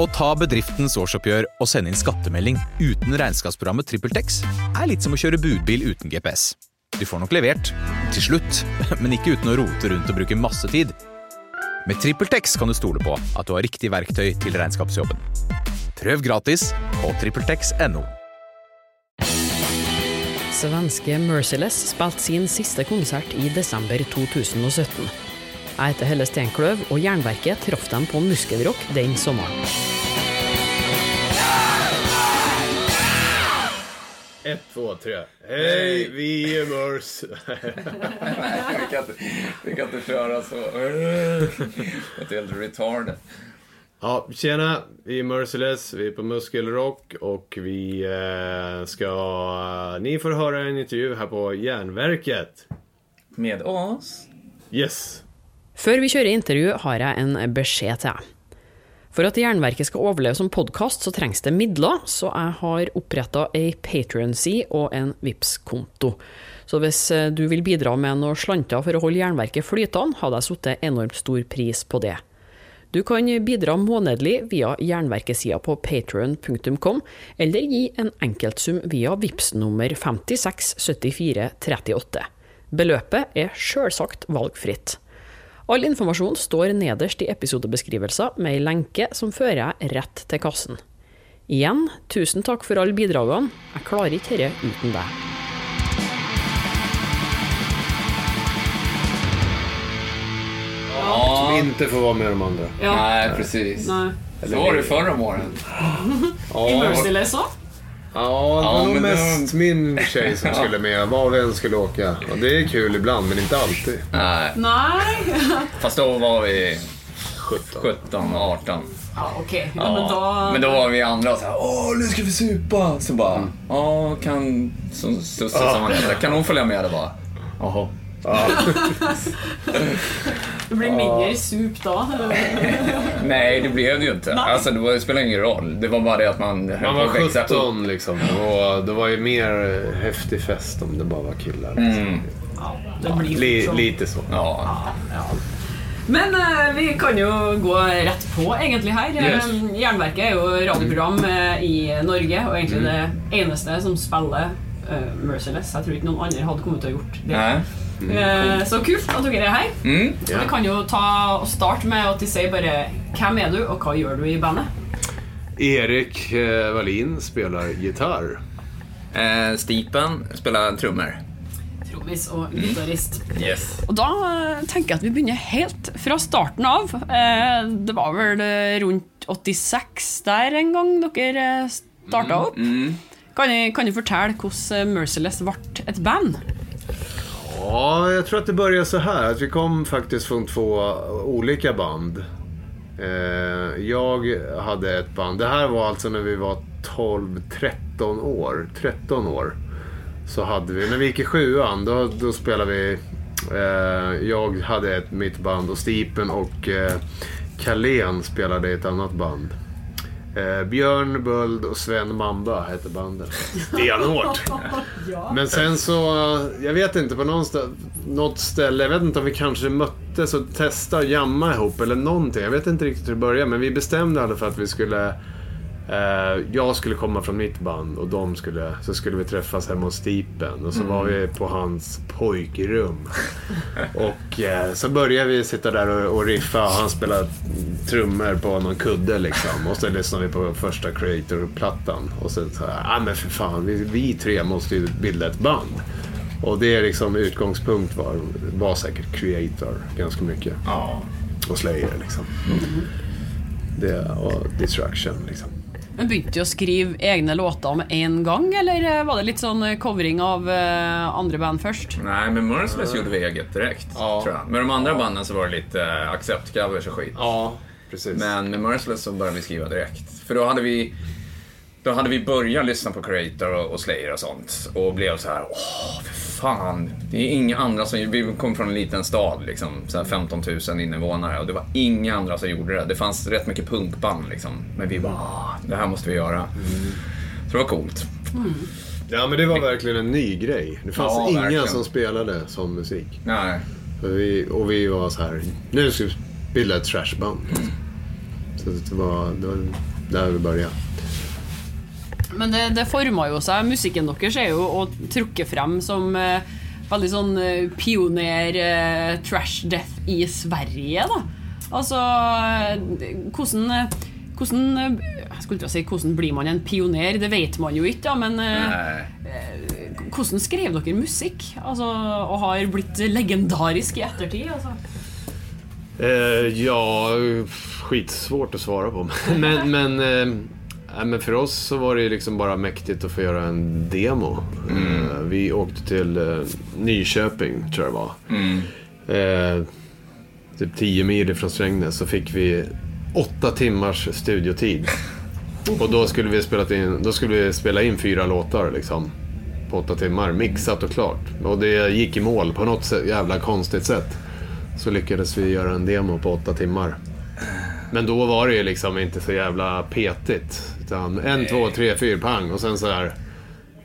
Å ta bedriftens årsoppgjør og sende inn skattemelding uten regnskapsprogrammet TrippelTex er litt som å kjøre budbil uten GPS. Du får nok levert, til slutt, men ikke uten å rote rundt og bruke masse tid. Med TrippelTex kan du stole på at du har riktig verktøy til regnskapsjobben. Prøv gratis på TrippelTex.no. Svenske Merciless spilte sin siste konsert i desember 2017. Jeg heter Helle Steinkløv, og Jernverket traff dem på Muskelrock den sommeren. Ett, två, tre. Hej, vi är Mörs. vi, kan inte, vi kan inte köra så. Det är helt retarded. Ja, tjena. Vi är Merciless, vi är på Muskelrock och vi eh, ska... Ni får höra en intervju här på Järnverket. Med oss? Yes. Før vi kjører intervju, har jeg en beskjed til deg. For at Jernverket skal overleve som podkast, så trengs det midler, så jeg har oppretta ei Patrion-side og en vips konto Så hvis eh, du vil bidra med noe slanter for å holde Jernverket flytende, hadde jeg satt enormt stor pris på det. Du kan bidra månedlig via Jernverkesida på patron.com, eller gi en enkeltsum via VIPS nummer 567438. Beløpet er sjølsagt valgfritt. All informasjon står nederst i episodebeskrivelser med ei lenke som fører jeg rett til kassen. Igjen, tusen takk for alle bidragene. Jeg klarer ikke dette uten deg. Som inte får vara med de andra. Nej, precis. Nej. Så var det förra våren. I Merciless òg? Ja, det var Ja, nog men det- mest min tjej som skulle med. Var vi än skulle åka. Och det är kul ibland, men inte alltid. Nej, Nei. fast då var vi 17. 17, 18. Ja, okej. Ja, Ja, men då... men då var vi andra så här, åh nu ska vi supa. Så bara, ja kan, som Susse som han heter, kan hon följa med? Det bara, jaha. Det blir mindre sup da. Nej, det blev det ju inte. Alltså det, var, det spelar ingen roll. Det var bara det att man Man var att växa upp. 17 liksom. Och det var ju mer häftig fest om det bara var killar. Liksom. Mm. Det blir Li, sånn. lite så. Ja. Men eh, vi kan jo gå rett på, egentlig, her. Yes. Eh, Jernverket er jo radioprogram eh, i Norge, og egentlig det eneste som spiller eh, Merciless. Jeg tror ikke noen andre hadde kommet til å gjort det. Nej. Eh, så kult at dere er her. Mm. Så Vi kan jo ta og starte med at de sier bare hvem er du, og hva gjør du i bandet? Erik eh, Wallin spelar gitarr. Eh, Stipen spelar trummor. Trommis og gitarist. Yes. Og da eh, tenker jeg at vi begynner helt fra starten av. Det var vel rundt 86 der en gang dere starta opp. Mm. Kan, du fortelle hvordan Merciless ble et band? Ja, jag tror att det började så här. Att vi kom faktiskt från två olika band. Eh, jag hade ett band. Det här var alltså när vi var 12-13 år. 13 år. Så hade vi, när vi gick i sjuan, då, då spelade vi... Eh, jag hade ett, mitt band och Stipen och eh, Carlén spelade i ett annat band. Eh, Björn Böld och Sven Mamba hette bandet. Stenhårt. Men sen så, jag vet inte, på någon stä- något ställe, jag vet inte om vi kanske möttes och testade att jamma ihop eller någonting. Jag vet inte riktigt hur det började, men vi bestämde alla för att vi skulle... Eh, jag skulle komma från mitt band och de skulle, så skulle vi träffas hemma hos Stipen. Och så var vi på hans pojkrum. Och eh, så började vi sitta där och, och riffa och han spelade trummor på någon kudde liksom. Och så lyssnade vi på första Creator-plattan. Och sen så här, ah men för fan, vi, vi tre måste ju bilda ett band. Och det är liksom utgångspunkt var, var säkert Creator ganska mycket. Ja. Och Slayer liksom. Det, och Destruction liksom. Men Begynte du å skrive egne låter med en gang, eller eh, var det litt sånn eh, covering av eh, andre band først? Nej, men Merciless gjorde vi eget direkt, Ja. tror jag. Med de andra banden så var det lite accept-covers och skit. Ja, precis. Men med Merciless så började vi skriva direkt. För då hade vi då hade vi börjat lyssna på Creator och, och Slayer och sånt och blev så här, åh, för fan. Det är inga andra som, vi kom från en liten stad liksom, så här 15 000 invånare och det var inga andra som gjorde det. Det fanns rätt mycket punkband liksom, men vi bara, "Ah, det här måste vi göra. Så det var coolt. Ja men det var verkligen en ny grej. Det fanns Ja, inga verkligen. som spelade sån musik. Nej. Och vi, och vi var så här, nu ska vi bilda ett trashband. Så det var, det var där vi började. Men det, det forma jo seg. Musikken deres er jo å trukke frem som eh, veldig sånn eh, pioner eh, trash death i Sverige, da. Altså eh, Hvordan eh, hvordan, eh, jeg skulle å si, hvordan blir man en pioner? Det vet man jo ikke, da, men eh, hvordan skrev dere musikk? Altså, og har blitt legendarisk i ettertid? Altså. Ja, skitsvårt att svara på. Men, men, nej, men för oss så var det liksom bara mäktigt att få göra en demo. Eh, vi åkte till eh, Nyköping, tror jag det var. Eh, typ 10 mil ifrån Strängnäs så fick vi åtta timmars studiotid. Och då skulle vi spela in, då skulle vi spela in fyra låtar liksom. På åtta timmar, mixat och klart. Och det gick i mål på något sätt, jävla konstigt sätt. Så lyckades vi göra en demo på åtta timmar. Men då var det ju liksom inte så jävla petigt. Utan en, två, tre, fyra, pang och sen så här.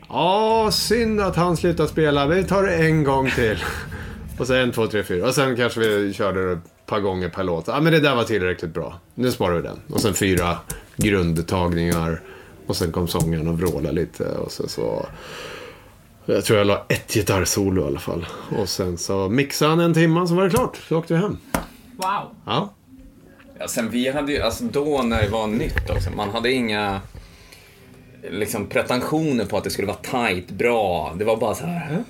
Ja, synd att han slutade spela. Vi tar det en gång till. Och sen en, två, tre, fyra. Och sen kanske vi körde det ett par gånger per låt. Ja, men det där var tillräckligt bra. Nu sparar vi den. Och sen fyra grundtagningar. Och sen kom sångaren och vrålade lite. Och sen så... Jag tror jag la ett gitarrsolo i alla fall. Och sen så mixade han en timme så var det klart. Så åkte vi hem. Wow. Ja. Ja, sen vi hade ju, alltså då när det var nytt också, man hade inga liksom pretensioner på att det skulle vara tight, bra. Det var bara så här,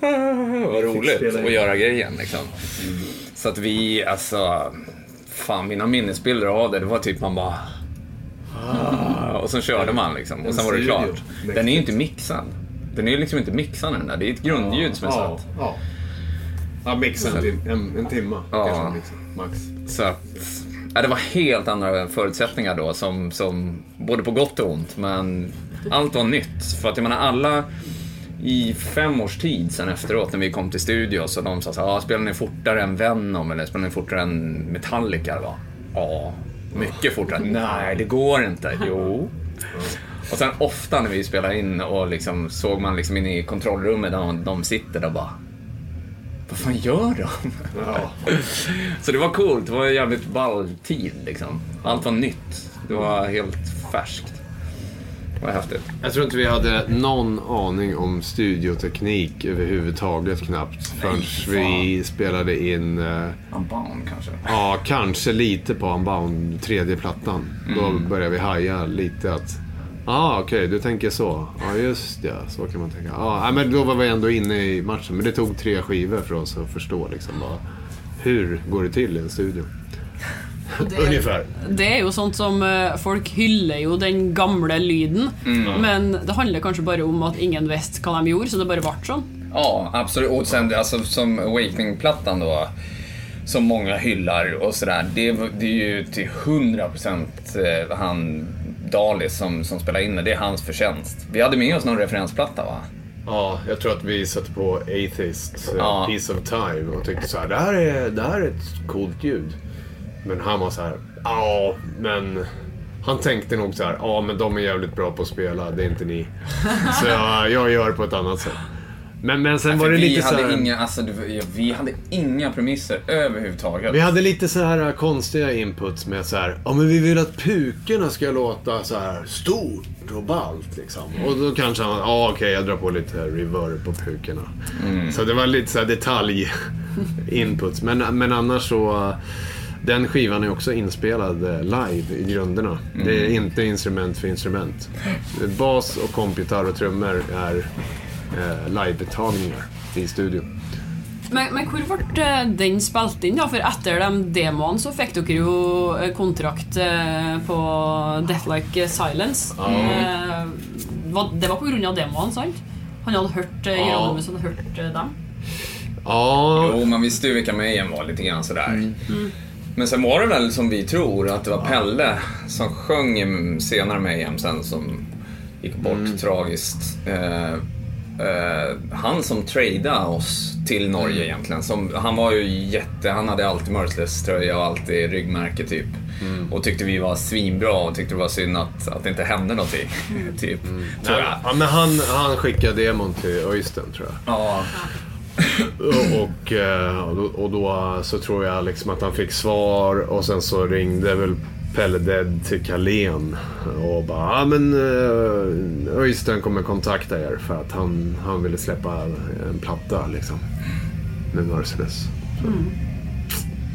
vad roligt att göra grejen liksom. Så att vi, alltså, fan mina minnesbilder av det, det var typ man bara "Ah", och så körde man liksom och sen var det klart. Den är ju inte mixad. Den är ju liksom inte mixad den där, det är ett grundljud som är ja, satt. ja. Ja, mixa en, tim- en, en timma. Ja. Kanske max. Så att, ja, det var helt andra förutsättningar då, som, som, både på gott och ont. Men allt var nytt. För att jag menar, alla i fem års tid sen efteråt när vi kom till studio så de sa så här, ah, spelar ni fortare än Venom eller spelar ni fortare än Metallica? Va? Ja, mycket fortare. Nej, det går inte. Jo. Och sen ofta när vi spelar in och liksom såg man liksom in i kontrollrummet där de, sitter och bara vad fan gör de? Ja. Så det var coolt, det var en jävligt ball tid liksom. Allt var nytt, det var helt färskt. Det var häftigt. Jag tror inte vi hade någon aning om studioteknik överhuvudtaget knappt. Förrän vi spelade in, eh, Unbound kanske? ja kanske lite på Unbound, tredje plattan. Då Mm. började vi haja lite att, ja ah, okej du tänker så. Ja just det, så kan man tänka. Ja, nej, men då var vi ändå inne i matchen. Men det tog tre skivor för oss att förstå liksom bara, hur går det till i en studio? Ungefär. Det er jo sånt som eh, Folk hyller jo den gamle lyden, men det handler kanskje bare om at ingen visste hva de gjorde, så det bare ble sånn. Ja, absolut. Och sen alltså, som Awakening-plattan då, som många hyllar och sådär. Det, det är ju till 100% eh, han Dalis som, som spelar in det. Det är hans förtjänst. Vi hade med oss någon referensplatta va? Ja, jag tror att vi satte på Atheist, eh, Ja. Piece of Time och tyckte så här, det här är, det här är ett coolt ljud. Men han var så här, ja, men... Han tänkte nog så här, ja men de är jävligt bra på att spela, det är inte ni. Så jag, jag gör på ett annat sätt. Men, men sen var För det vi, lite så hade här, inga, alltså, vi hade inga premisser överhuvudtaget. Vi hade lite så här konstiga inputs med så här, ja men vi vill att pukorna ska låta så här stort och ballt liksom. Och då kanske han, ja okej jag drar på lite reverb på pukorna. Så det var lite så här detalj inputs. Men, men annars så, den skivan är också inspelad eh, live i grunderna. Det är inte instrument för instrument. Bas och kompgitarr och trummor är eh, live-tagningar i studion. Men, men hvor ble eh, den spilt inn? da? For etter de demoene så fikk dere jo eh, kontrakt på Death Like Silence. Hva- Det var på grunn av demoene, sant? Han hadde hørt Ja. Hieronymus hadde hørt eh, dem. Ja, Jo, man visste ju vilka Mayhem var lite grann sådär. Men sen var det väl som vi tror att det var Pelle som sjöng i senare Mayhem sen som gick bort tragiskt. Eh, eh, han som tradade oss till Norge egentligen. Som, han var ju jätte, han hade alltid Merciless-tröja och alltid ryggmärke typ. Och tyckte vi var svinbra och tyckte det var synd att, att det inte hände någonting. typ, tror jag. Ja, men han, han skickade demon till Öystein tror jag. Ja. Och, och, eh, och, då, och då så tror jag liksom att han fick svar och sen så ringde väl Pelle Dead till Carlén och bara, ja men uh, Öystein kommer kontakta er för att han, han ville släppa en platta liksom. Med Merciless. Så,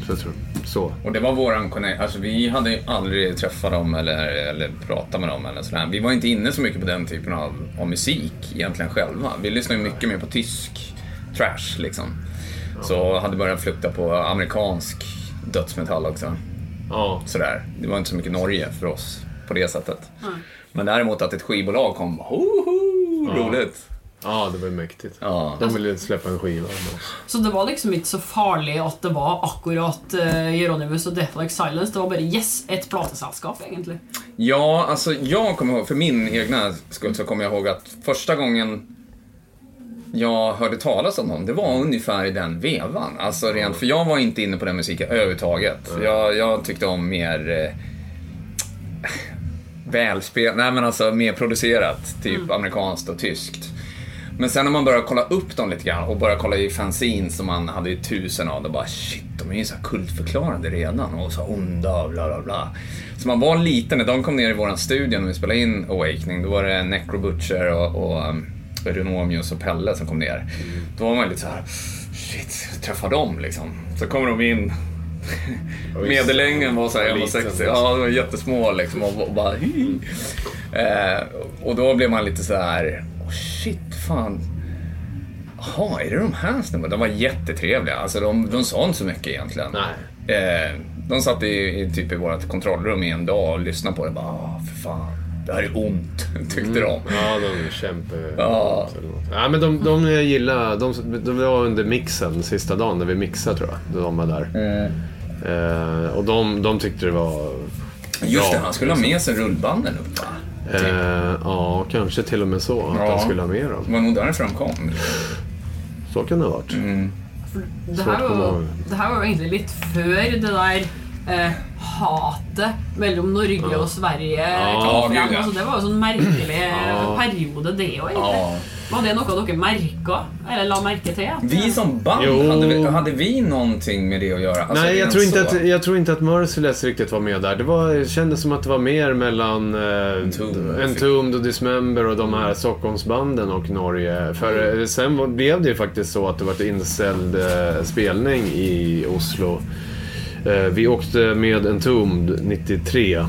så jag tror så. Och det var våran connect. Alltså vi hade ju aldrig träffat dem eller, eller pratat med dem eller sådär. Vi var inte inne så mycket på den typen av, av musik egentligen själva. Vi lyssnade ju mycket mer på tysk trash liksom. Så hade börjat flukta på amerikansk dödsmetall också. Ja. Sådär. Det var inte så mycket Norge för oss på det sättet. Men däremot att ett skivbolag kom, hoho, roligt. ja, det var mäktigt. Ja. De ville släppa en skiva. men- Så det var liksom inte så farligt att det var akkurat uh, Jeronimus och Death Like Silence. Det var bara yes, ett platesällskap egentligen. Ja, alltså jag kommer ihåg, för min egna skull så kommer jag ihåg att första gången jag hörde talas om dem, det var ungefär i den vevan. Alltså rent, för jag var inte inne på den musiken överhuvudtaget. Jag, jag tyckte om mer eh, välspelat, nej men alltså mer producerat, typ amerikanskt och tyskt. Men sen när man börjar kolla upp dem lite grann och börjar kolla i fanzines som man hade ju tusen av, då bara shit, de är ju så kultförklarande redan och så onda och bla bla bla. Så man var liten, när de kom ner i våran studio när vi spelade in Awakening, då var det Necro Butcher och, och um, Renomius och Pelle som kom ner. Då var man lite så här, shit, träffa dem liksom. Så kommer de in Medellängden var så här Liten, 1,60. liksom. Ja, de var jättesmå liksom och, och bara hi. eh, Och då blev man lite så här, oh shit, fan. Jaha, är det de här snubbarna? De var jättetrevliga. Alltså de, de sa inte så mycket egentligen. Nej. Eh, de satt i, i, typ i vårt kontrollrum i en dag och lyssnade på det. Bara, ah, för fan, det här är ont, tyckte de. Ja, de kämpe... Ja. Ja, men de, de gillar... De, de var under mixen sista dagen när vi mixade tror jag. De var där. Mm. Eh, och de, de tyckte det var... Just det, bra, han skulle ha med sig rullbanden upp va? Typ. Eh, ja, kanske till och med så. Att Ja. han skulle ha med dem. Det var nog därför de kom. Så kan det ha varit. Mm. Det här var, det här var egentlig litt før det der eh, hatet mellom Norge og Sverige kom gud, frem. ja. Altså, det var jo sånn merkelig Ja. periode, det òg, egentlig. Var det noe dere merka, eller la merke til? At, Vi som band, Jo. hade vi, hade vi någonting med det att göra? Alltså, Nej, jag rent tror, inte så. att, jag tror inte att Merciless riktigt var med där. Det, var, det kändes som att det var mer mellan eh, Entombed. Entombed och Dismember och de här Stockholmsbanden och Norge. För eh, sen var, blev det ju faktiskt så att det var en inställd eh, spelning i Oslo. Eh, vi åkte med Entombed 93.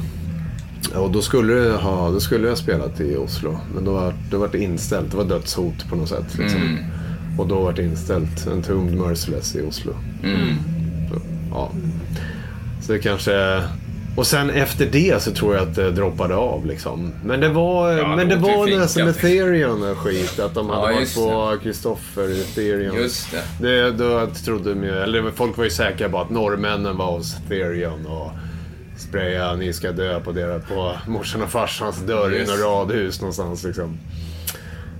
Och då skulle, det ha, då skulle jag spelat i Oslo. Men då var, då var det inställt. Det var dödshot på något sätt. Liksom. Mm. Och då var det inställt. Entombed Merciless i Oslo. Mm. Så, ja. Så det kanske... Och sen efter det så tror jag att det droppade av liksom. Men det var, Ja, men det var nästan ja. Ethereum och skit. Att de Ja, hade varit just på Kristoffer Ethereum. Just det. Det, då trodde de ju, eller folk var ju säkra på att norrmännen var hos Ethereum och spraya ni ska dö på, deras, på morsan och farsans dörr i Just. något radhus någonstans liksom.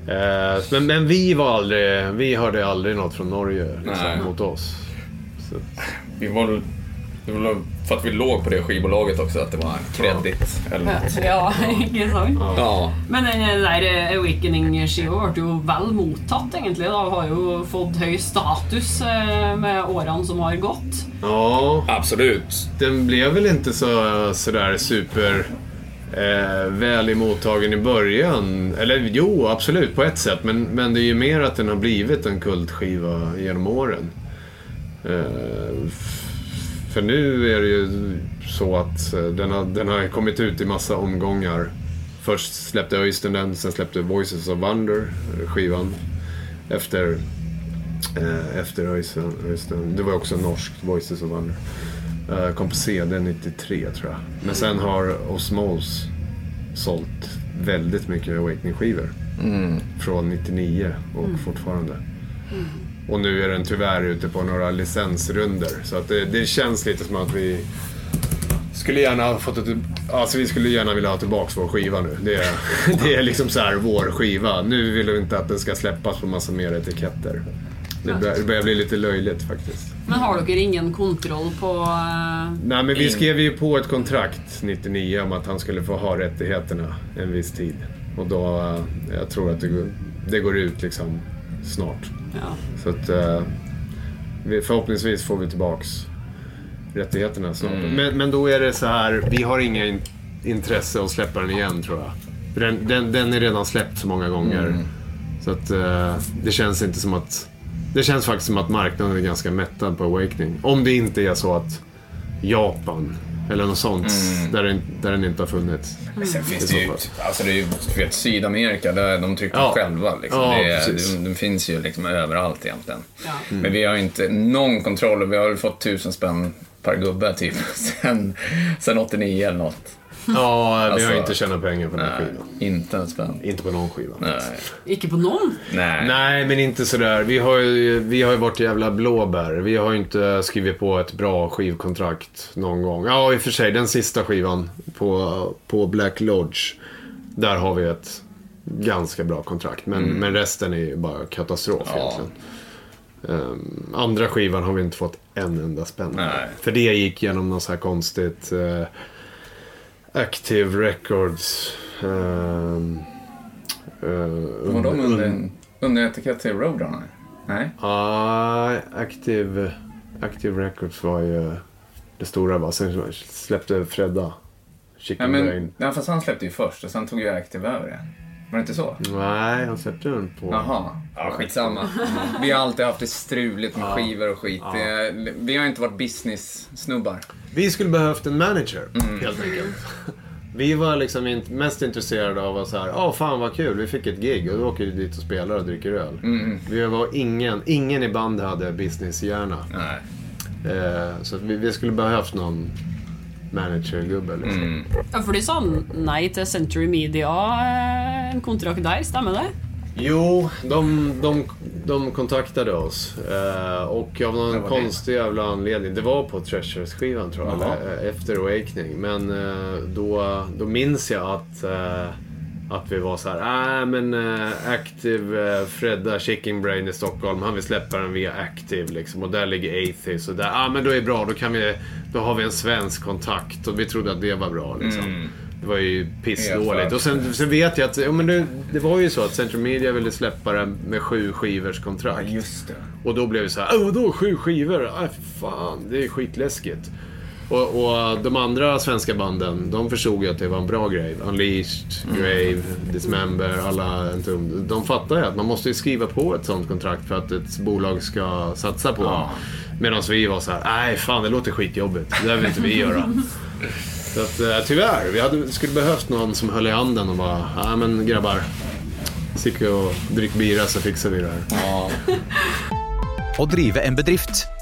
Eh, men, men vi var aldrig, vi hörde aldrig något från Norge liksom, mot oss. Så, Vi var, för att vi låg på det skivbolaget också, att det var kredit eller något. ja, ikke sant? Ja. Men den der eh, Awakening-skiva ble jo vel mottatt, egentlig. da. Har jo fått høy status eh, med årene som har gått. ja, Absolut. den blev väl inte så sådär super eh, väl i mottagen i början. Eller jo, absolut på ett sätt. Men, men det är ju mer att den har blivit en kultskiva genom åren. Eh, för nu är det ju så att eh, den har, den har kommit ut i massa omgångar. Först släppte Öystein den, sen släppte Voices of Wonder eh, skivan. Efter, eh, efter Öystein. Det var också norskt, Voices of Wonder. Eh, kom på CD 93 tror jag. Men sen har Osmose sålt väldigt mycket Awakening-skivor. Från 99 och fortfarande. Och nu är den tyvärr ute på några licensrunder. Så att det, det känns lite som att vi skulle gärna ha fått ett, alltså vi skulle gärna vilja ha tillbaks vår skiva nu. Det är, det är liksom så här vår skiva. Nu vill vi inte att den ska släppas på massa mer etiketter. Det börjar, det börjar bli lite löjligt faktiskt. Men har dere ingen kontroll på eh, Nej, men vi skrev ju på ett kontrakt 99 om att han skulle få ha rättigheterna en viss tid. Och då, eh, jag tror att det går, det går ut liksom snart. Ja. Så att eh, vi, förhoppningsvis får vi tillbaks rättigheterna snart. Mm. Men, men då är det så här, vi har inga in, intresse att släppa den igen tror jag. För Den, den, den är redan släppt så många gånger. Mm. Så att eh, det känns inte som att... Det känns faktiskt som att marknaden är ganska mättad på Awakening. Om det inte är så att Japan eller något sånt, Mm. där, den, där den inte har funnits. Men sen finns det ju, fall. alltså det är ju, vet, Sydamerika, där de trycker Ja. själva. Liksom. Ja, är, de, finns ju liksom överallt egentligen. Ja. Men vi har inte någon kontroll vi har väl fått tusen spänn per gubbe typ sen, sen 89 eller något. Ja, vi Alltså, har inte tjänat pengar på den här Nej, skivan. inte en spänn. Inte på någon skiva. Nej. Ikke på någon. Nej. Nej, men inte sådär. Vi har ju, vi har ju varit jävla blåbär. Vi har ju inte skrivit på ett bra skivkontrakt någon gång. Ja, i och för sig, den sista skivan på, på Black Lodge. Där har vi ett ganska bra kontrakt. Men, men resten är ju bara katastrof Ja. egentligen. Ehm, andra skivan har vi inte fått en enda spänn. Nej. För det gick genom något så här konstigt eh, Active Records. Um, Var de under, under etikett till Roadrunner? Nej. Ja, Active, Active Records var ju det stora va. Sen släppte Fredda Ja, Chicken men, Brain. ja, fast han släppte ju först och sen tog ju Active över det. Var det inte så? Nej, han släppte den på... Jaha. Ja, skitsamma. Vi har alltid haft det struligt med skivor och skit. Det, vi har inte varit business-snubbar. Vi skulle behövt en manager, Mm. helt enkelt. Vi var liksom inte mest intresserade av att så här, ja fan vad kul, vi fick ett gig och då åker vi dit och spelar och dricker öl. Mm. Vi var ingen, ingen i bandet hade businesshjärna. Nej. Eh, så vi, vi skulle behövt någon managergubbe liksom. Mm. Ja, for de sa nei til Century Media, eh, en kontrakt der, stemmer det? Jo, de, de, de kontaktade oss. Eh, och av någon det. konstig jävla anledning. Det var på Treasures-skivan tror jag. Eller, eh, efter Awakening. Men eh, då, då minns jag att, eh, att vi var så här. Äh, men eh, Active eh, Fredda Chicken Brain i Stockholm. Han vill släppa den via Active liksom. Och där ligger Atheist. Och där, ah, men då är det bra. Då, kan vi, då har vi en svensk kontakt. Och vi trodde att det var bra liksom. Mm. Det var ju pissdåligt. Och sen, sen vet jag att ja, men det, det var ju så att Central Media ville släppa den med sju skivers Ja, kontrakt. just det. Och då blev det så här, "Åh, vadå sju skivor? För fan, det är skitläskigt. Och, och de andra svenska banden, de förstod ju att det var en bra grej. Unleashed. Grave, Dismember, alla Entombed. De fattar ju att man måste ju skriva på ett sånt kontrakt för att ett bolag ska satsa på Ja. Medan vi var så här, nej fan det låter skitjobbigt. Det där vill inte vi göra. Så att, eh, tyvärr, vi hade, skulle behövt någon som höll i handen och bara, ja men grabbar. Stick och drick bira så fixar vi det här. Ja. Å drive en bedrift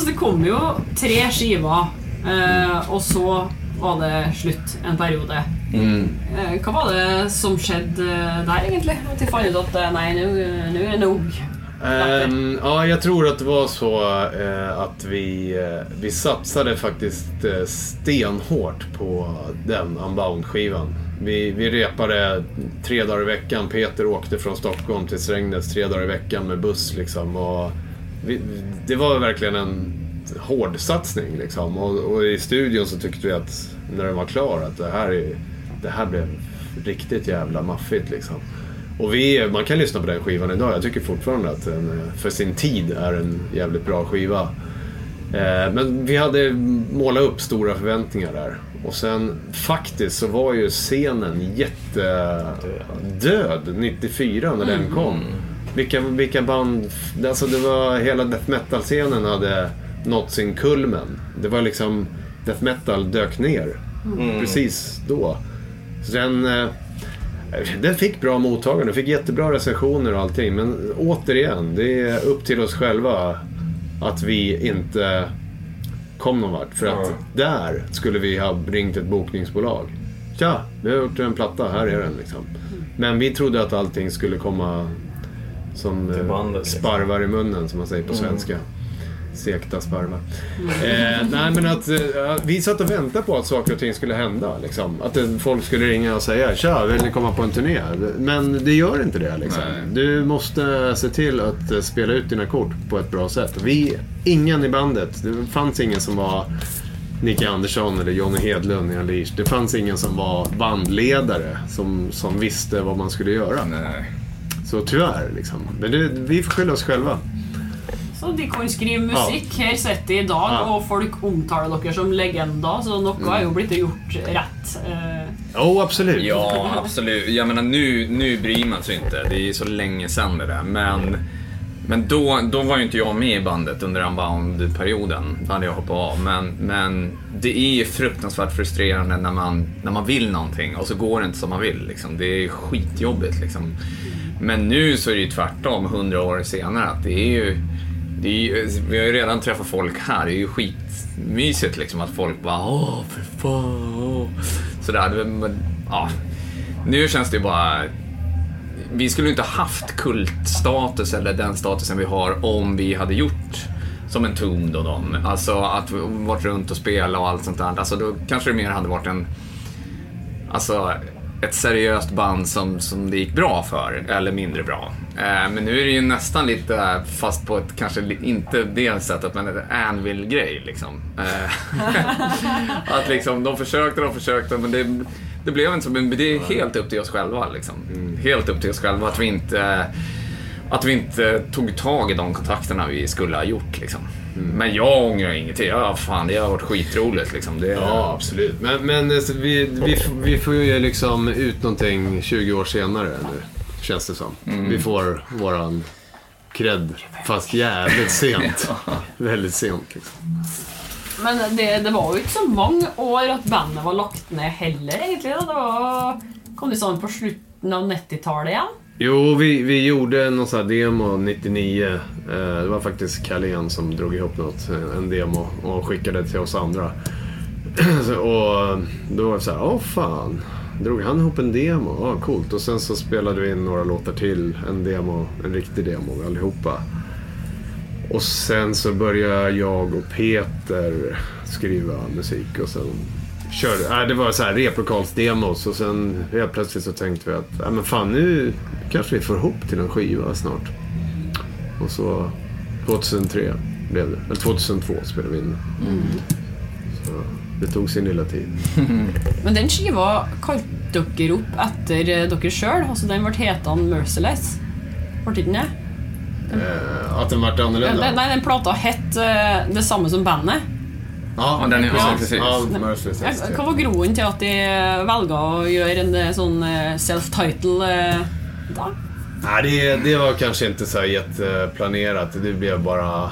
Altså, det kom jo tre skiver, eh, og så var det slutt en periode. Eh, hva var det som skjedde eh, der, egentlig? At de fant ut at eh, nei, nå er det nog. Ehm, ja, jag tror att det var så eh, att vi, eh, vi satsade faktiskt eh, stenhårt på den Unbound-skivan. Vi, vi repade tre dagar i veckan. Peter åkte från Stockholm till Strängnäs tre dagar i veckan med buss liksom. Och vi, det var verkligen en hård satsning liksom. Och, och i studion så tyckte vi att när den var klar att det här, är, det här blev riktigt jävla maffigt liksom. Och vi, man kan lyssna på den skivan idag. Jag tycker fortfarande att den för sin tid är en jävligt bra skiva. Eh, Men vi hade målat upp stora förväntningar där. Och sen faktiskt så var ju scenen jättedöd 94 när den kom. Vilka, vilka band... Alltså det var hela death metal-scenen hade nått sin kulmen. Det var liksom... Death metal dök ner. Precis då. Så den... eh, den fick bra mottagande, fick jättebra recensioner och allting. Men återigen, det är upp till oss själva att vi inte kom någon vart. För att där skulle vi ha ringt ett bokningsbolag. Tja, vi har gjort en platta, här är den liksom. Men vi trodde att allting skulle komma som eh, bandet, liksom. sparvar i munnen som man säger på svenska. Sekta sperma. Eh, nej men att eh, vi satt och väntade på att saker och ting skulle hända. Liksom. Att folk skulle ringa och säga Tja, vill ni komma på en turné? Men det gör inte det. Liksom. Du måste se till att eh, spela ut dina kort på ett bra sätt. Vi, ingen i bandet, det fanns ingen som var Nicke Andersson eller Johnny Hedlund i Unleashed. Det fanns ingen som var bandledare som, som visste vad man skulle göra. Nej. Så tyvärr, liksom. Men det, vi får skylla oss själva. Så de kan skrive musikk. Her sitter de i dag, Ja. og folk omtaler dere som legender, så noe er jo blitt gjort rett. Eh, Jo, absolut. Ja, absolut. Jag menar nu, nu bryr man sig inte. Det är så länge sedan det där. Men, men då, då var ju inte jag med i bandet under Unbound-perioden. Då hade jag hoppat av. Men, men det är ju fruktansvärt frustrerande när man, när man vill någonting och så går det inte som man vill. Liksom. Det är skitjobbigt. Liksom. Men nu så är det ju tvärtom, hundra år senare. Att det är ju, det är ju, alltså, vi har ju redan träffat folk här. Det är ju skitmysigt liksom att folk bara åh, för fan. Åh. Sådär. Men, ja. Nu känns det ju bara... Vi skulle ju inte haft kultstatus eller den statusen vi har om vi hade gjort som en Tombed och dem. Alltså att varit runt och spela och allt sånt där. Alltså då kanske det mer hade varit en... Alltså ett seriöst band som, som det gick bra för, eller mindre bra. Eh, men nu är det ju nästan lite, fast på ett kanske inte det sättet, men ett Anvil-grej liksom. Eh, att liksom, de försökte, de försökte, men det, det blev inte så. Men det är helt upp till oss själva liksom. Helt upp till oss själva att vi inte att vi inte tog tag i de kontakterna vi skulle ha gjort. Liksom. Men jag ångrar ingenting. Ja, fan, det har varit skitroligt. Liksom. Det, Ja, absolut. Men, men eh, vi, vi, vi får ju liksom ut någonting 20 år senare nu, känns det som. Vi får våran cred, fast jävligt sent. Väldigt sent. Liksom. men det, det var jo ikke så mange år at bandet var lagt ned heller, egentlig. Da. Det var, kom sånn på slutten av 90-tallet igjen? Jo, vi, vi gjorde någon sån här demo 99. Eh, det var faktiskt Carlén som drog ihop något, eh, en demo och skickade till oss andra. Och eh, då var det så här, åh fan. Drog han ihop en demo? Ja, coolt. Och sen så spelade vi in några låtar till. En demo, en riktig demo allihopa. Och sen så började jag och Peter skriva musik och sen körde, äh, det var så här replokalsdemos och sen helt plötsligt så tänkte vi att, äh, men fan nu kanske vi får ihop till en skiva snart. Och så 2003 blev det, eller 2002 spelade vi in Så det tog sin lilla tid. Men den skiva kalte dere opp etter eh, dere sjøl. Altså, den ble hetende Merciless. Ikke den det? Eh, att den vart Den, annorlunda. nei, den plata het eh, det samme som bandet. Ja, den är- ja, precis. Ja, Merciless Ja. Hva var groen til at de velga å gjøre en eh, sånn eh, self-title eh, da? Nej, det, det var kanske inte så jätteplanerat. Det blev bara...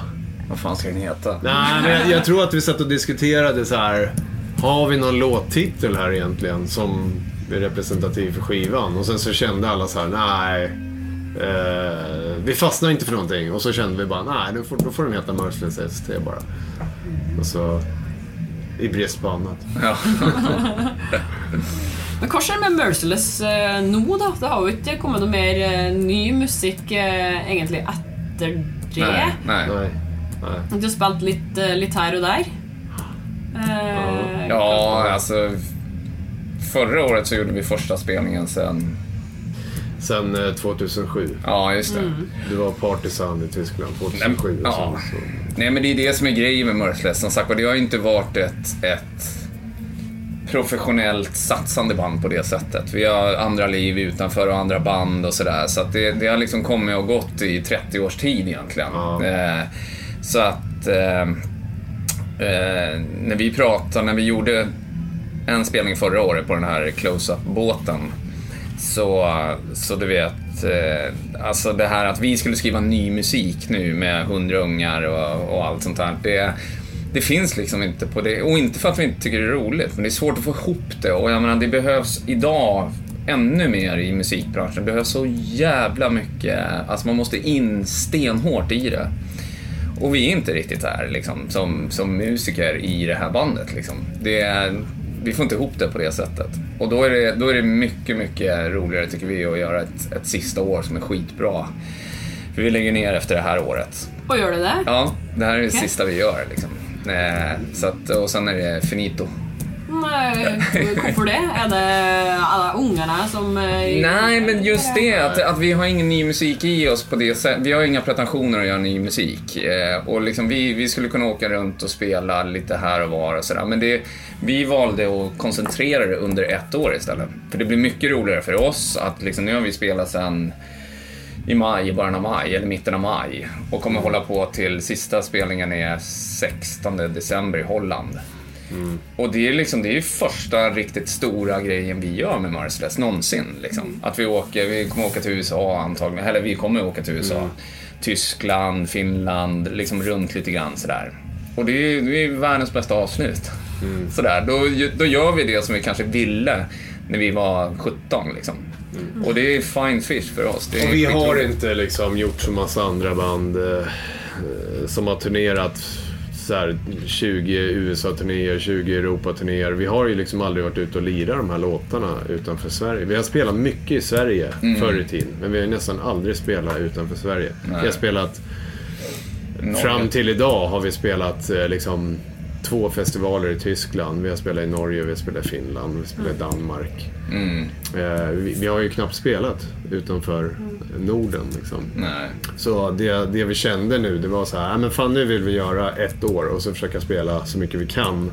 Vad fan ska den heta? Nej, men jag, jag tror att vi satt och diskuterade så här. Har vi någon låttitel här egentligen som är representativ för skivan? Och sen så kände alla så här, nej. Eh, vi fastnar inte för någonting. Och så kände vi bara, nej, då får, då får den heta Merciless ST bara. Och så i brist på annat. Ja. Men hva skjer med Merciless eh, nå, da? Det har jo ikke kommet noe mer eh, ny musikk eh, egentlig etter det. Nej, nej. Nej. nej. Du har spilt litt, eh, litt her og der. Eh, Ja, alltså. Förra året så gjorde vi första spelningen sen... Sen eh, 2007. Ja, just det. Du var partisan i Tyskland 2007. Ja. och sen så. Nej, men det är det som är grejen med Merciless. Som sagt det har ju inte varit ett, ett professionellt satsande band på det sättet. Vi har andra liv utanför och andra band och sådär. Så att det, det har liksom kommit och gått i 30 års tid egentligen. Ja. Eh, så att eh, eh, när vi pratade, när vi gjorde en spelning förra året på den här close-up-båten. Så, så du vet, eh, alltså det här att vi skulle skriva ny musik nu med hundra ungar och, och allt sånt där. Det, det finns liksom inte på det. Och inte för att vi inte tycker det är roligt, men det är svårt att få ihop det. Och jag menar, det behövs idag ännu mer i musikbranschen. Det behövs så jävla mycket, alltså man måste in stenhårt i det. Och vi är inte riktigt där liksom, som, som musiker i det här bandet. Liksom. Det är, vi får inte ihop det på det sättet. Och då är det, då är det mycket, mycket roligare tycker vi att göra ett, ett sista år som är skitbra. För vi lägger ner efter det här året. Och gör det det? Ja, det här är det Okej. sista vi gör liksom. Eh, så att, och sen är det finito. Eh, Nej, Varför det? Är det alla ungarna som... Eh, Nej, men just det att, att vi har ingen ny musik i oss på det sättet. Vi har inga pretensioner att göra ny musik. Eh, och liksom vi, vi skulle kunna åka runt och spela lite här och var och sådär. Men det, vi valde att koncentrera det under ett år istället. För det blir mycket roligare för oss att liksom, nu har vi spelat sen i maj, i början av maj, eller mitten av maj. Och kommer hålla på till sista spelningen är 16 december i Holland. Och det är liksom, det är ju första riktigt stora grejen vi gör med Merciless någonsin. Liksom. Att vi åker, vi kommer åka till USA antagligen, eller vi kommer åka till USA. Tyskland, Finland, liksom runt lite grann sådär. Och det är, det är världens bästa avslut. Sådär, då, då gör vi det som vi kanske ville när vi var 17 liksom. Och det är fine fish för oss. Och vi har inte liksom gjort som massa andra band eh, eh, som har turnerat så här 20 USA-turnéer, 20 Europa-turnéer. Vi har ju liksom aldrig varit ute och lirat de här låtarna utanför Sverige. Vi har spelat mycket i Sverige förr i tiden, men vi har nästan aldrig spelat utanför Sverige. Nej. Vi har spelat, Norge. fram till idag har vi spelat eh, liksom två festivaler i Tyskland. Vi har spelat i Norge, vi har spelat i Finland, vi har spelat i Danmark. Mm, Eh, vi, vi har ju knappt spelat utanför Norden liksom. nej. Så det, det vi kände nu, det var så här, "Ja, men fan nu vill vi göra ett år och så försöka spela så mycket vi kan.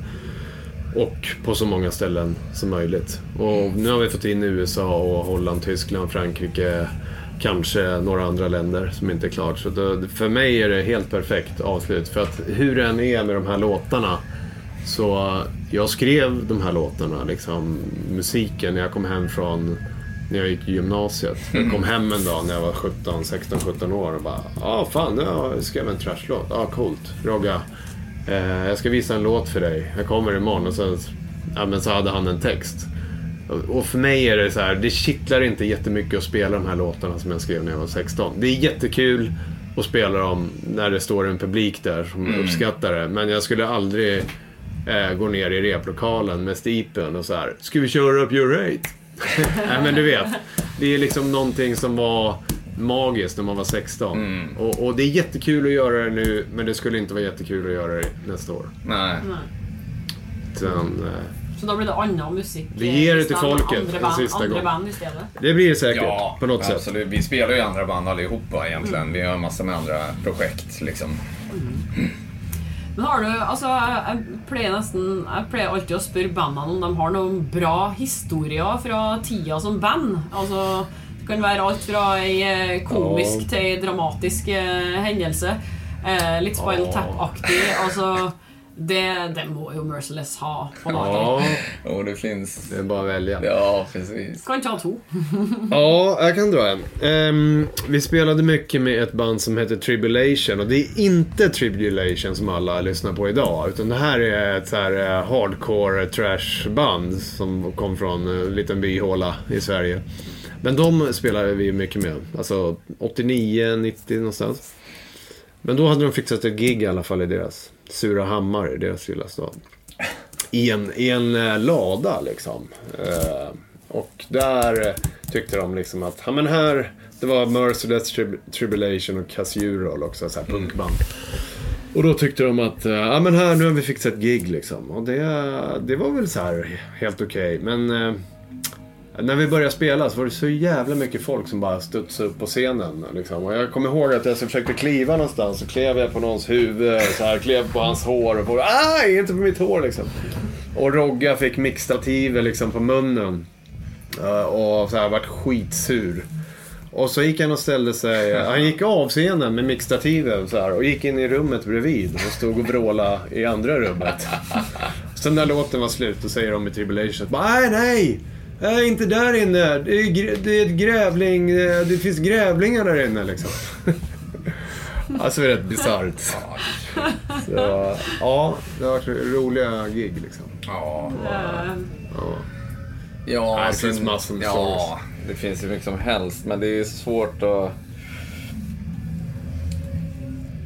Och på så många ställen som möjligt. Och nu har vi fått in USA och Holland, Tyskland, Frankrike, kanske några andra länder som inte är klart. Så då, för mig är det helt perfekt avslut. För att hur det än är med de här låtarna så jag skrev de här låtarna, liksom musiken, när jag kom hem från när jag gick i gymnasiet. Jag kom hem en dag när jag var 17, 16, 17 år och bara Ja, ah, fan, jag skrev en trashlåt. Ja, ah, coolt. Rogga, eh, jag ska visa en låt för dig. Jag kommer imorgon. Och så, ja, men så hade han en text. Och- för mig är det så här, det kittlar inte jättemycket att spela de här låtarna som jag skrev när jag var 16. Det är jättekul att spela dem när det står en publik där som uppskattar det. Men jag skulle aldrig eh, gå ner i replokalen med stipen och så här. Ska vi köra upp your rate? Nej men du vet. Det är liksom någonting som var magiskt när man var 16. Och, och det är jättekul att göra det nu, men det skulle inte vara jättekul att göra det nästa år. nej. Sen, eh, Så då blir det annan musik. Vi ger det till folket andra en sista andra gång. band istället. det blir det säkert, Ja, på något sätt. absolut. Vi spelar ju andra band allihopa egentligen. Vi har massor med andra projekt liksom. Men har du, altså, jeg pleier nesten Jeg pleier alltid å spørre bandene om de har noen bra historier fra tida som band. Altså, det kan være alt fra ei eh, komisk til ei dramatisk eh, hendelse. Eh, litt Spinal. Tap-aktig. Altså, det, det må jo Merciless ha. på lager. Ja, Och det finns... det är bara att välja. Ja, precis. Kan ta to. Ja, jag kan dra en. Ehm, vi spelade mycket med ett band som heter Tribulation och det är inte Tribulation som alla lyssnar på idag. Utan det här är ett så här eh, hardcore trash band som kom från en liten byhåla i Sverige. Men de spelade vi mycket med. Alltså 89, 90 någonstans. Men då hade de fixat ett gig i alla fall i deras Surahammar, i deras lilla stad. I en, i en eh, lada liksom. Eh, och där eh, tyckte de liksom att, ja men här, det var Merciless Trib- Tribulation och Casural också, så här punkband. Och då tyckte de att, eh, ja men här, nu har vi fixat ett gig liksom. Och det, det var väl så här helt okej. Men eh, när vi började spela så var det så jävla mycket folk som bara studsade upp på scenen. Liksom. Och jag kommer ihåg att jag så försökte kliva någonstans så klev jag på någons huvud, så här, klev på hans hår och på, aj, inte på mitt hår liksom. Och Rogga fick mixstativet liksom på munnen. Eh, och så här vart skitsur. Och så gick han och ställde sig, han gick av scenen med mixtativen så här, och gick in i rummet bredvid och stod och vrålade i andra rummet. Sen när låten var slut, då säger de i Tribulation bara, nej, nej! Nej, inte där inne. Det är, det är ett grävling. eh, Det finns grävlingar där inne liksom. alltså det är rätt bisarrt. Så, ja, det har varit roliga gig liksom. Ja. Ja. Ja, Nej, det sen- finns massor med Ja, stories. det finns ju mycket som helst. Men det är svårt att...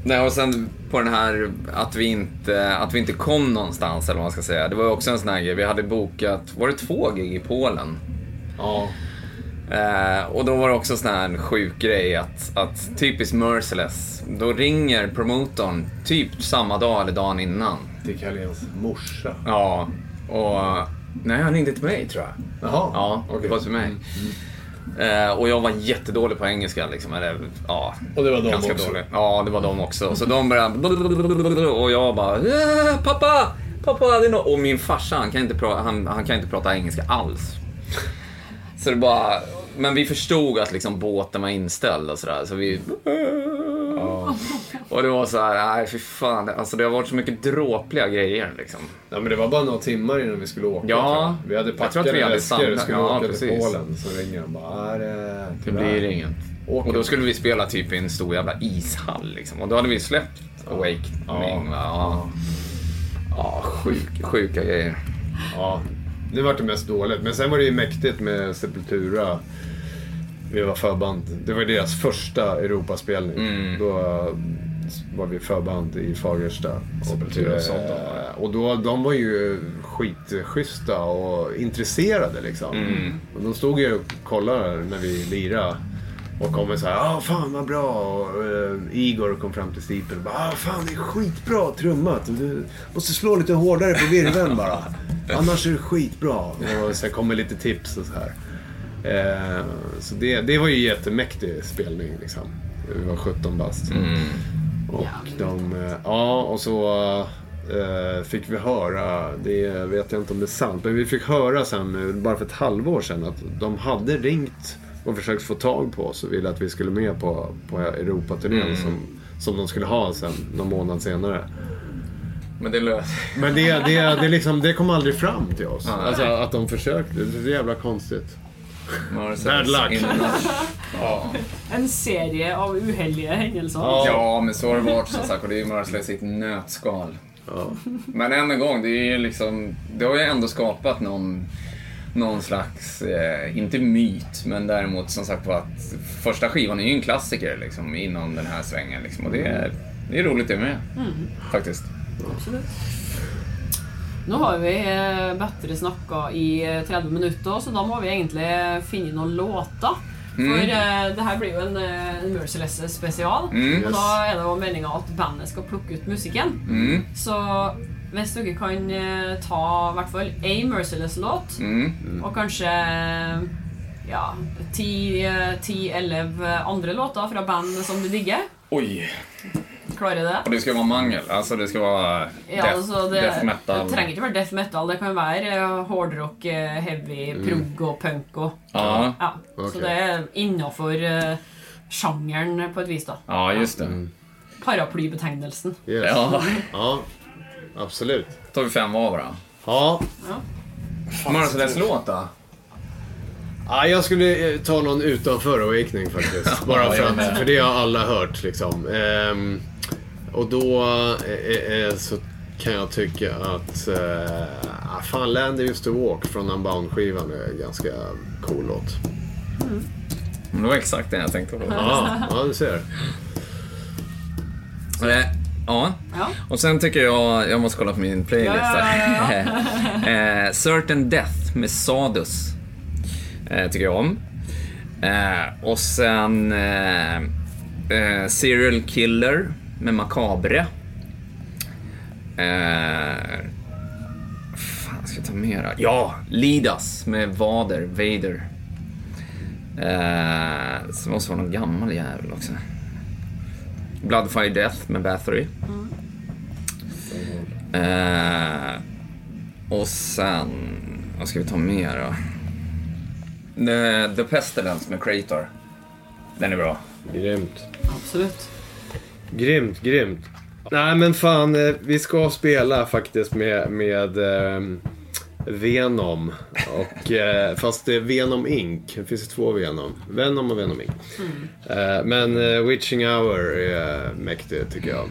Nej, och sen på den här att vi inte, att vi inte kom någonstans, eller vad man ska säga. Det var ju också en sån här grej. Vi hade bokat, var det två gig i Polen? ja. Eh, och då var det också sån här sjuk grej att, att typiskt Merciless, då ringer promotorn typ samma dag eller dagen innan. Till Carléns morsa. Ja, och nej han ringde till mig tror jag. Jaha. Ja, det okej. var till mig. Eh, och jag var jättedålig på engelska liksom. Eller, ja, Och det var de ganska också? dålig. Ja, det var de också. Så de började... Och jag bara... "Eh, Pappa! Pappa! Det är no-" Och min farsa, han kan, inte prata, han, han kan inte prata engelska alls. Så det bara... Men vi förstod att liksom båten var inställd och sådär, så vi... Och det var så här, nej fy fan. Alltså det har varit så mycket dråpliga grejer liksom. Ja, men det var bara några timmar innan vi skulle åka. Ja. Vi hade packat vi hade väskor och skulle ja, åka till precis. Polen. Så ringer de bara, är det... Det blir inget. Och då skulle vi spela typ i en stor jävla ishall liksom. Och då hade vi släppt Awakening va. Ja, ja sjuk, sjuka grejer. Ja, det var det mest dåligt. Men sen var det ju mäktigt med Sepultura. Vi var förband. Det var deras första Europaspelning. Mm. Då eh, var vi förband i Fagersta. Och, eh, och då, de var ju skitschyssta och intresserade liksom. Mm. Och de stod ju och kollade när vi lirade. Och kom så här, ah fan vad bra. Och, eh, Igor kom fram till Stipen och bara, ah fan det är skitbra trummat. Du måste slå lite hårdare på virveln bara. Annars är det skitbra. Och sen kommer lite tips och så här. Eh, så det, det var ju jättemäktig spelning liksom. Vi var 17 bast. Och de, eh, ja och så eh, fick vi höra, det vet jag inte om det är sant, men vi fick höra sen, bara för ett halvår sedan, att de hade ringt och försökt få tag på oss och ville att vi skulle med på, på Europaturnén som, som de skulle ha sen, någon månad senare. Men det löste Men det, det, det, liksom, det kom aldrig fram till oss. Nej. Alltså att de försökte, det är så jävla konstigt. Bad luck. in- En serie av uheldige händelser. Ja. Ja, men så har det varit som sagt. Och det är ju Merciless i ett nötskal. Ja. Men än en gång, det är ju liksom... Det har ju ändå skapat någon, någon slags, eh, inte myt, men däremot som sagt på att första skivan är ju en klassiker liksom inom den här svängen liksom. Och det är, det är roligt det med. Faktiskt. Absolutt. Nå har vi eh, bedre snakka i eh, 30 minutter, så da må vi egentlig finne noen låter. For eh, det her blir jo en, eh, en Merciless-spesial. Mm. Og da er det jo meninga at bandet skal plukke ut musikken. Mm. Så hvis dere kan eh, ta i hvert fall ei Merciless-låt, Mm. og kanskje ja, ti-elleve andre låter fra band som du digger Oj! Klarer det? Och det ska vara mangel, alltså det ska vara Ja, death, altså det, death metal. det trenger ikke være death metal. Det kan være eh, hårdrock, eh, heavy, prog og punk og Ja, ja. Ok. Så det er innafor uh, sjangeren på et vis, da. ja, just det. Paraplybetegnelsen. Yes. Ja, ja, absolut. tar vi fem var bara. Ja, Merciless-låt då? Ja, jag skulle eh, ta någon utanför Awakening faktiskt. Bara för att, för det har alla hört liksom. Ehm, och då eh, eh, så kan jag tycka att eh, ah, fan, Land Used to Walk från Unbound-skivan är en ganska cool låt. Det var exakt det jag tänkte på. Ja, ja du ser. Eh, Ja, Ja. och sen tycker jag, jag måste kolla på min playlist Ja, här. eh, Certain Death med Sadus. Eh, tycker jag om. Eh, och sen eh, Serial Killer med Macabre. Eh, fan, ska jag ta mera? Ja, Lidas med Vader, Vader. Eh, så måste vara någon gammal jävel också. Bloodfire Death med Bathory. Eh, och sen, vad ska vi ta mer då? The, The Pestilence med Krator. Den är bra. Grymt. Absolutt. Grymt, grymt. Nej men fan, eh, vi ska spela faktiskt med, med ehm, Venom. Och, eh, fast det är Venom Inc. Det finns ju två Venom. Venom och Venom Inc. Eh, men eh, Witching Hour är eh, mäktig tycker jag.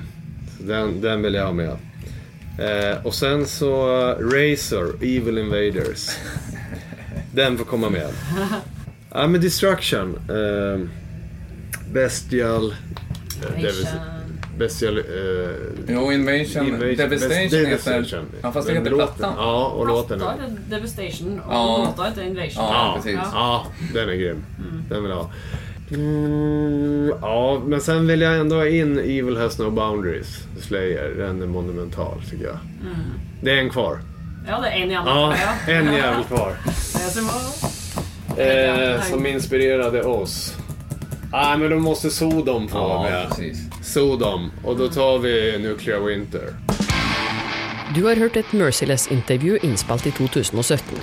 Så den, den vill jag ha med. Eh, och sen så eh, Razor, Evil Invaders. Den får komma med. Ja men Destruction. Eh, Bestial. Bestial... Eh, Jo, Invasion, Invasion- Devastation Devastation. heter... Ja, fast det heter låten- plattan. Ja, och låten Platta heter Devastation och Ja. låta heter Invasion. Ja, precis. Ja, den är grym. Den vill jag ha. Mm, ja, men sen vill jag ändå ha in Evil Has No Boundaries, Slayer. Den är monumental tycker jag. Det är en kvar. Ja, det är en andra. Ja, en jävel kvar. Eh, som inspirerade oss. Nej, men då måste Sodom få vara Ja, med. precis. Sodom. Och då tar vi Nuclear Winter. Du har hørt et Merciless-intervju innspilt i 2017.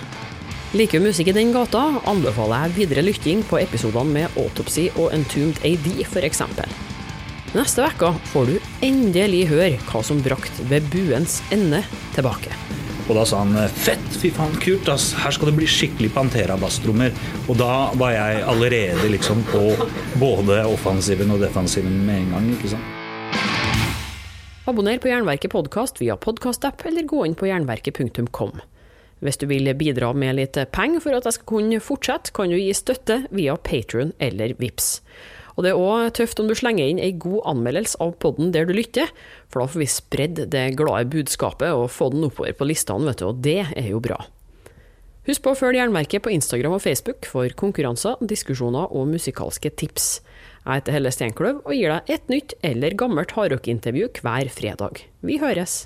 Liker du musikk i den gata, anbefaler jeg videre lytting på episodene med Autopsy og Entombed AD, f.eks. Neste uke får du endelig høre hva som brakte Ved buens ende tilbake. Og da sa han eh, fett, fy faen, kult ass, her skal det bli skikkelig Pantera-basstrommer. Og da var jeg allerede liksom på både offensiven og defensiven med en gang, ikke sant. Abonner på Jernverket podkast via podkastapp, eller gå inn på jernverket.kom. Hvis du vil bidra med litt penger for at jeg skal kunne fortsette, kan du gi støtte via Patron eller Vips. Og det er òg tøft om du slenger inn ei god anmeldelse av podden der du lytter, for da får vi spredd det glade budskapet og få den oppover på listene, vet du, og det er jo bra. Husk på å følge Jernverket på Instagram og Facebook for konkurranser, diskusjoner og musikalske tips. Jeg heter Helle Steinkløv og gir deg et nytt eller gammelt hardrockintervju hver fredag. Vi høres!